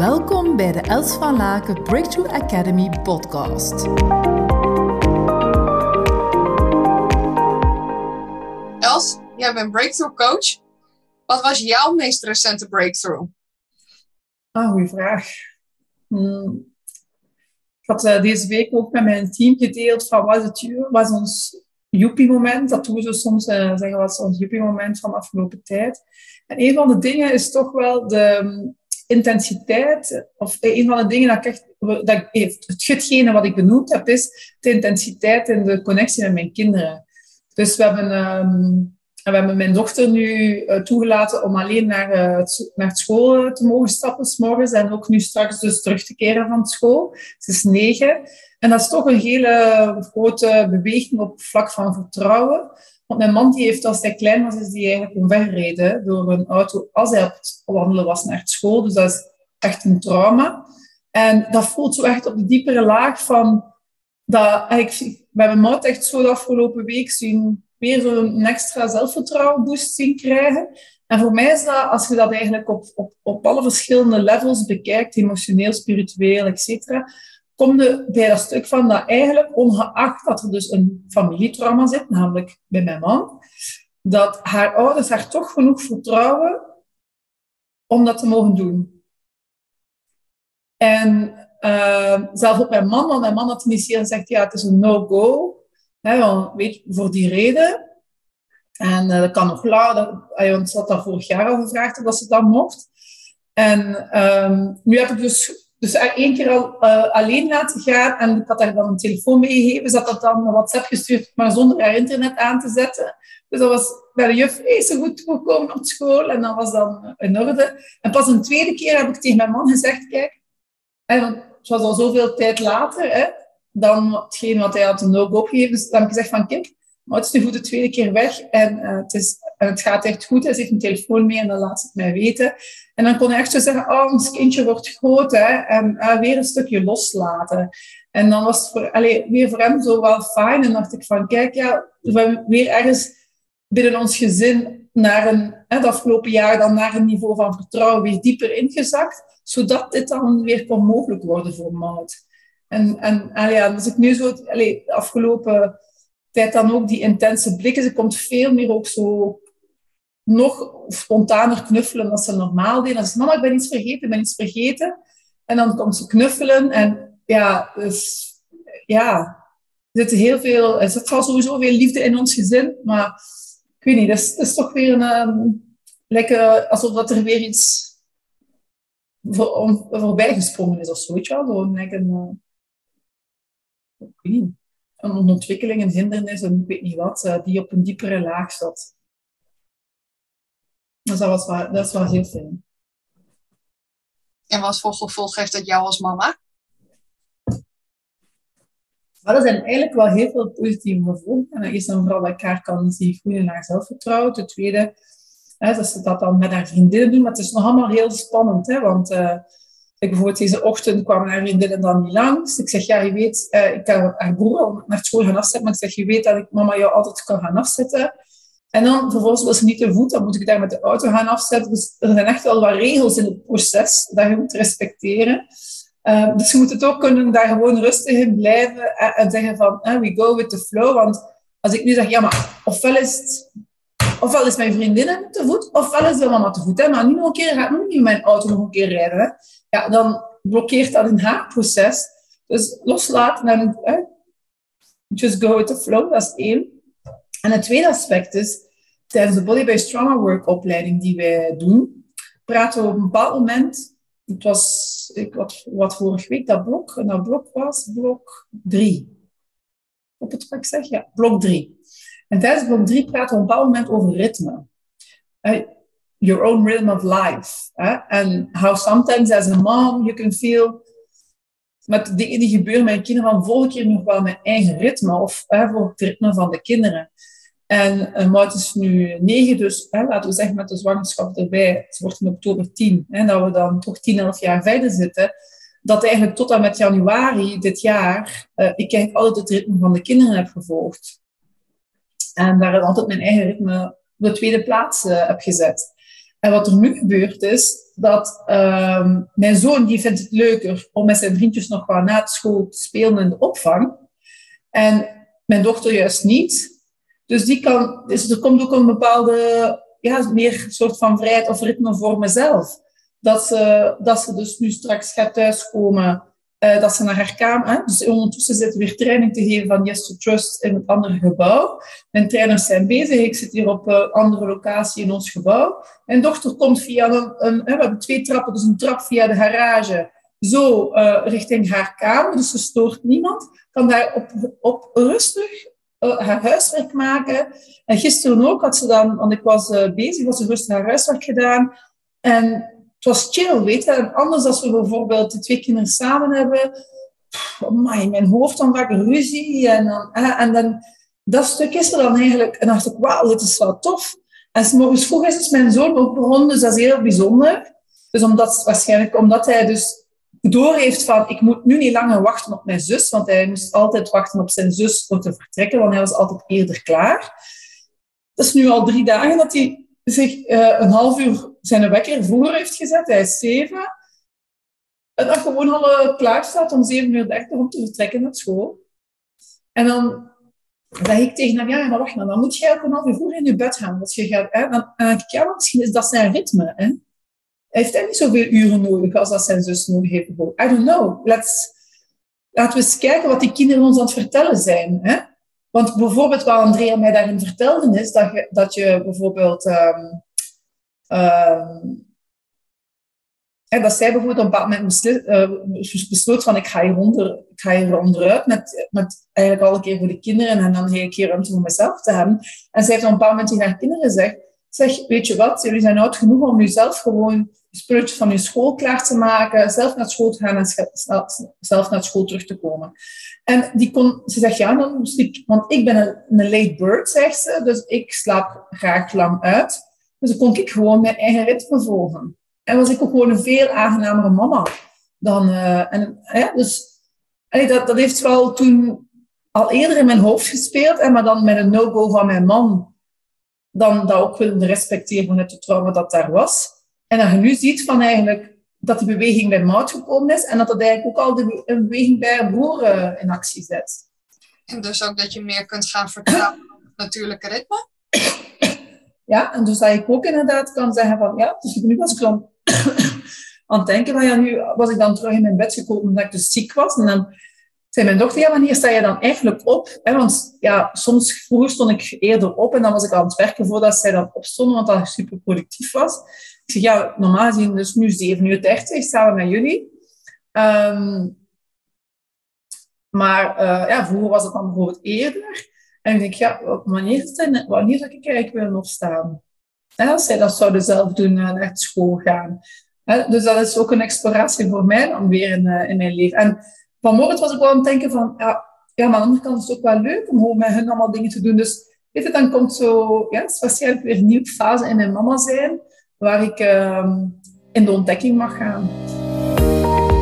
Welkom bij de Els van Laken Breakthrough Academy podcast. Els, jij bent breakthrough coach. Wat was jouw meest recente breakthrough? Ah, goeie vraag. Hmm. Ik had uh, deze week ook met mijn team gedeeld van wat is, het, wat is ons joepie-moment. Dat doen we zo soms uh, zeggen, wat is ons joepie-moment van de afgelopen tijd. En een van de dingen is toch wel de intensiteit, of een van de dingen dat ik echt, dat ik, hetgene wat ik benoemd heb, is de intensiteit en de connectie met mijn kinderen. Dus we hebben, um, we hebben mijn dochter nu uh, toegelaten om alleen naar, uh, naar school te mogen stappen, s morgens, en ook nu straks dus terug te keren van school. Ze is negen. En dat is toch een hele grote beweging op vlak van vertrouwen. Want mijn man die heeft, als hij klein was, is die eigenlijk omvergereden door een auto als hij op het wandelen was naar school. Dus dat is echt een trauma. En dat voelt zo echt op de diepere laag van... Dat, ik bij mijn mout echt zo de afgelopen week zien weer zo'n extra zelfvertrouwen boost zien krijgen. En voor mij is dat, als je dat eigenlijk op, op, op alle verschillende levels bekijkt, emotioneel, spiritueel, et cetera, kom je bij dat stuk van dat eigenlijk, ongeacht dat er dus een familietrauma zit, namelijk bij mijn man, dat haar ouders haar toch genoeg vertrouwen om dat te mogen doen. En uh, zelf ook mijn man, want mijn man had initieel gezegd, ja, het is een no-go, weet voor die reden. En uh, dat kan nog later, want ze had dat vorig jaar al gevraagd of ze dat mocht. En um, nu heb ik dus dus één keer al uh, alleen laten gaan en ik had haar dan een telefoon meegegeven. Ze had dat dan een WhatsApp gestuurd, maar zonder haar internet aan te zetten. Dus dat was bij de juf zo goed gekomen op school en dat was dan in orde. En pas een tweede keer heb ik tegen mijn man gezegd, kijk, want het was al zoveel tijd later, hè, dan hetgeen wat hij had een opgegeven. Dus dan heb ik gezegd van, kijk, maar het is nu voor de tweede keer weg en, uh, het, is, en het gaat echt goed. Hij heeft een telefoon mee en dan laat ze het mij weten. En dan kon hij echt zo zeggen, oh, ons kindje wordt groot hè, en uh, weer een stukje loslaten. En dan was het voor, weer voor hem zo wel fijn. En dacht ik van, kijk, ja, we weer ergens binnen ons gezin naar een, het afgelopen jaar dan naar een niveau van vertrouwen weer dieper ingezakt, zodat dit dan weer kon mogelijk worden voor Maud. En, en allee, ja, dus ik nu zo, allee, de afgelopen tijd dan ook die intense blikken. Ze komt veel meer ook zo nog spontaner knuffelen dan ze normaal deed. Dan zegt mama, ik ben iets vergeten, ik ben iets vergeten. En dan komt ze knuffelen. En ja, dus ja, er zit heel veel, er zit sowieso veel liefde in ons gezin. Maar ik weet niet, het is, het is toch weer een, um, lekker, alsof dat er weer iets voor, voorbij gesprongen is of zo. Weet je wel? Like een, niet een ontwikkeling, een hindernis, en ik weet niet wat, uh, die op een diepere laag zat. Dus dat, was wel, dat was heel fijn. En wat voor gevolg heeft dat jou als mama? Maar er zijn eigenlijk wel heel veel positieve gevolgen. En eerst en vooral dat ik haar kan zien groeien naar zelfvertrouwen. Ten tweede, hè, dat ze dat dan met haar vriendinnen doen. Maar het is nog allemaal heel spannend, hè, want... Uh, ik bijvoorbeeld deze ochtend kwam haar vriendinnen dan niet langs. Ik zeg, ja, je weet, uh, ik kan haar broer al naar school gaan afzetten, maar ik zeg, je weet dat ik mama jou altijd kan gaan afzetten. En dan vervolgens wil ze niet te voet, dan moet ik daar met de auto gaan afzetten. Dus er zijn echt wel wat regels in het proces dat je moet respecteren. Uh, dus je moet het ook kunnen daar gewoon rustig in blijven en, en zeggen van, uh, we go with the flow. Want als ik nu zeg, ja, maar ofwel is het ofwel is mijn vriendin te voet, ofwel is de mama te voet. Hè? Maar nu nog een keer gaat nu niet mijn auto nog een keer rijden. Ja, dan blokkeert dat in haar proces. Dus loslaten en just go with the flow, dat is één. En het tweede aspect is, tijdens de Body-Based Trauma Work opleiding die wij doen, praten we op een bepaald moment, het was ik, wat, wat vorige week dat blok, en dat blok was blok drie. Op het ik zeg? Ja, blok drie. En tijdens blok 3 praten we op een bepaald moment over ritme. Uh, your own rhythm of life. And how sometimes as a mom you can feel met dingen die gebeuren met kinderen van volg ik nog wel mijn eigen ritme of volg het ritme van de kinderen. En uh, is nu negen, dus hè, laten we zeggen met de zwangerschap erbij, het wordt in oktober tien, hè, dat we dan toch tien, elf jaar verder zitten, dat eigenlijk tot en met januari dit jaar uh, ik eigenlijk altijd het ritme van de kinderen heb gevolgd. En daar altijd mijn eigen ritme op de tweede plaats uh, heb gezet. En wat er nu gebeurt is dat ehm, mijn zoon die vindt het leuker om met zijn vriendjes nog wat na school te spelen in de opvang. En mijn dochter juist niet. Dus, die kan, dus er komt ook een bepaalde, ja, meer soort van vrijheid of ritme voor mezelf. Dat ze, dat ze dus nu straks gaat thuiskomen uh, dat ze naar haar kamer... Hè? Dus ondertussen zit weer training te geven van Yes to Trust in het andere gebouw. Mijn trainers zijn bezig. Ik zit hier op een uh, andere locatie in ons gebouw. Mijn dochter komt via een... een we hebben twee trappen, dus een trap via de garage. Zo uh, richting haar kamer, dus ze stoort niemand. Kan daar op, op rustig haar huiswerk maken. En gisteren ook had ze dan, want ik was bezig, was ze rustig haar huiswerk gedaan. En was chill, weet je. En anders als we bijvoorbeeld de twee kinderen samen hebben, mijn hoofd dan vaak ruzie. En dan, en dan, dat stuk is er dan eigenlijk, en dacht ik, wauw, dit is wel tof. En s morgens vroeg is dus mijn zoon ook begonnen, dus dat is heel bijzonder. Dus omdat, waarschijnlijk omdat hij dus door heeft van, ik moet nu niet langer wachten op mijn zus, want hij moest altijd wachten op zijn zus om te vertrekken, want hij was altijd eerder klaar. Dat is nu al drie dagen dat hij zich uh, een half uur zijn wekker vroeger heeft gezet. Hij is zeven. En dat gewoon al uh, klaar staat om 7 uur 30 om te vertrekken naar school. En dan zeg ik tegen hem, ja, maar wacht nou, dan moet jij ook een half uur vroeger in je bed gaan. Als je gaat, hè? Dan denk ik, ja, misschien is dat zijn ritme. Hè? Hij heeft niet zoveel uren nodig als dat zijn zus nodig heeft. I don't know. Let's, laten we eens kijken wat die kinderen ons aan het vertellen zijn. Hè? Want bijvoorbeeld wat Andrea mij daarin vertelde, is dat je, dat je bijvoorbeeld... Um, um, dat zij bijvoorbeeld op een bepaald moment besloot, uh, besloot van ik ga hier, onder, ik ga hier onderuit met, met eigenlijk al een keer voor de kinderen en dan een keer ruimte voor mezelf te hebben. En zij heeft op een bepaald moment tegen haar kinderen gezegd, zeg, weet je wat, jullie zijn oud genoeg om jezelf gewoon spulletjes van je school klaar te maken, zelf naar school te gaan en zelf naar school terug te komen. En die kon, ze zegt, ja, dan sliep, want ik ben een, late bird, zegt ze, dus ik slaap graag lang uit. Dus dan kon ik gewoon mijn eigen ritme volgen. En was ik ook gewoon een veel aangenamere mama dan, uh, en, dus dat, dat heeft wel toen al eerder in mijn hoofd gespeeld, en maar dan met een no-go van mijn man, dan dat ook willen respecteren vanuit het trauma dat daar was. En dat je nu ziet van eigenlijk dat die beweging bij Mout gekomen is en dat dat eigenlijk ook al de beweging bij boeren in actie zet. En dus ook dat je meer kunt gaan vertrouwen op het natuurlijke ritme? Ja, en dus dat ik ook inderdaad kan zeggen van ja, dus nu was ik dan aan het denken van ja, nu was ik dan terug in mijn bed gekomen omdat ik dus ziek was. En dan zei mijn dochter, ja, wanneer sta je dan eigenlijk op? want ja, soms vroeger stond ik eerder op en dan was ik aan het werken voordat zij dan opstonden, want dat super productief was. Ik zeg, ja, normaal gezien dus nu 7 uur 30 samen met jullie. Um, maar uh, ja, vroeger was het dan bijvoorbeeld eerder. En ik denk, ja, wanneer, wanneer zou ik eigenlijk willen opstaan? En als zij dat zouden zelf doen, uh, naar school gaan. dus dat is ook een exploratie voor mij dan weer in, uh, in mijn leven. En vanmorgen was ik wel aan het denken van, ja, ja, maar aan de andere kant is het ook wel leuk om met hun allemaal dingen te doen. Dus weet je, dan komt zo, ja, het waarschijnlijk weer een nieuwe fase in mijn mama zijn waar ik uh, in de ontdekking mag gaan.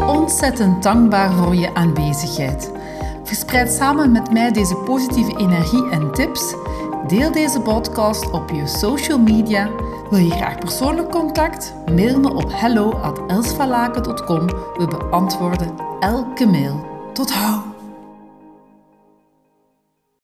Ontzettend dankbaar voor je aanwezigheid. Verspreid samen met mij deze positieve energie en tips. Deel deze podcast op je social media. Wil je graag persoonlijk contact? Mail me op hello@elsvalaken.com. We beantwoorden elke mail. Tot hou!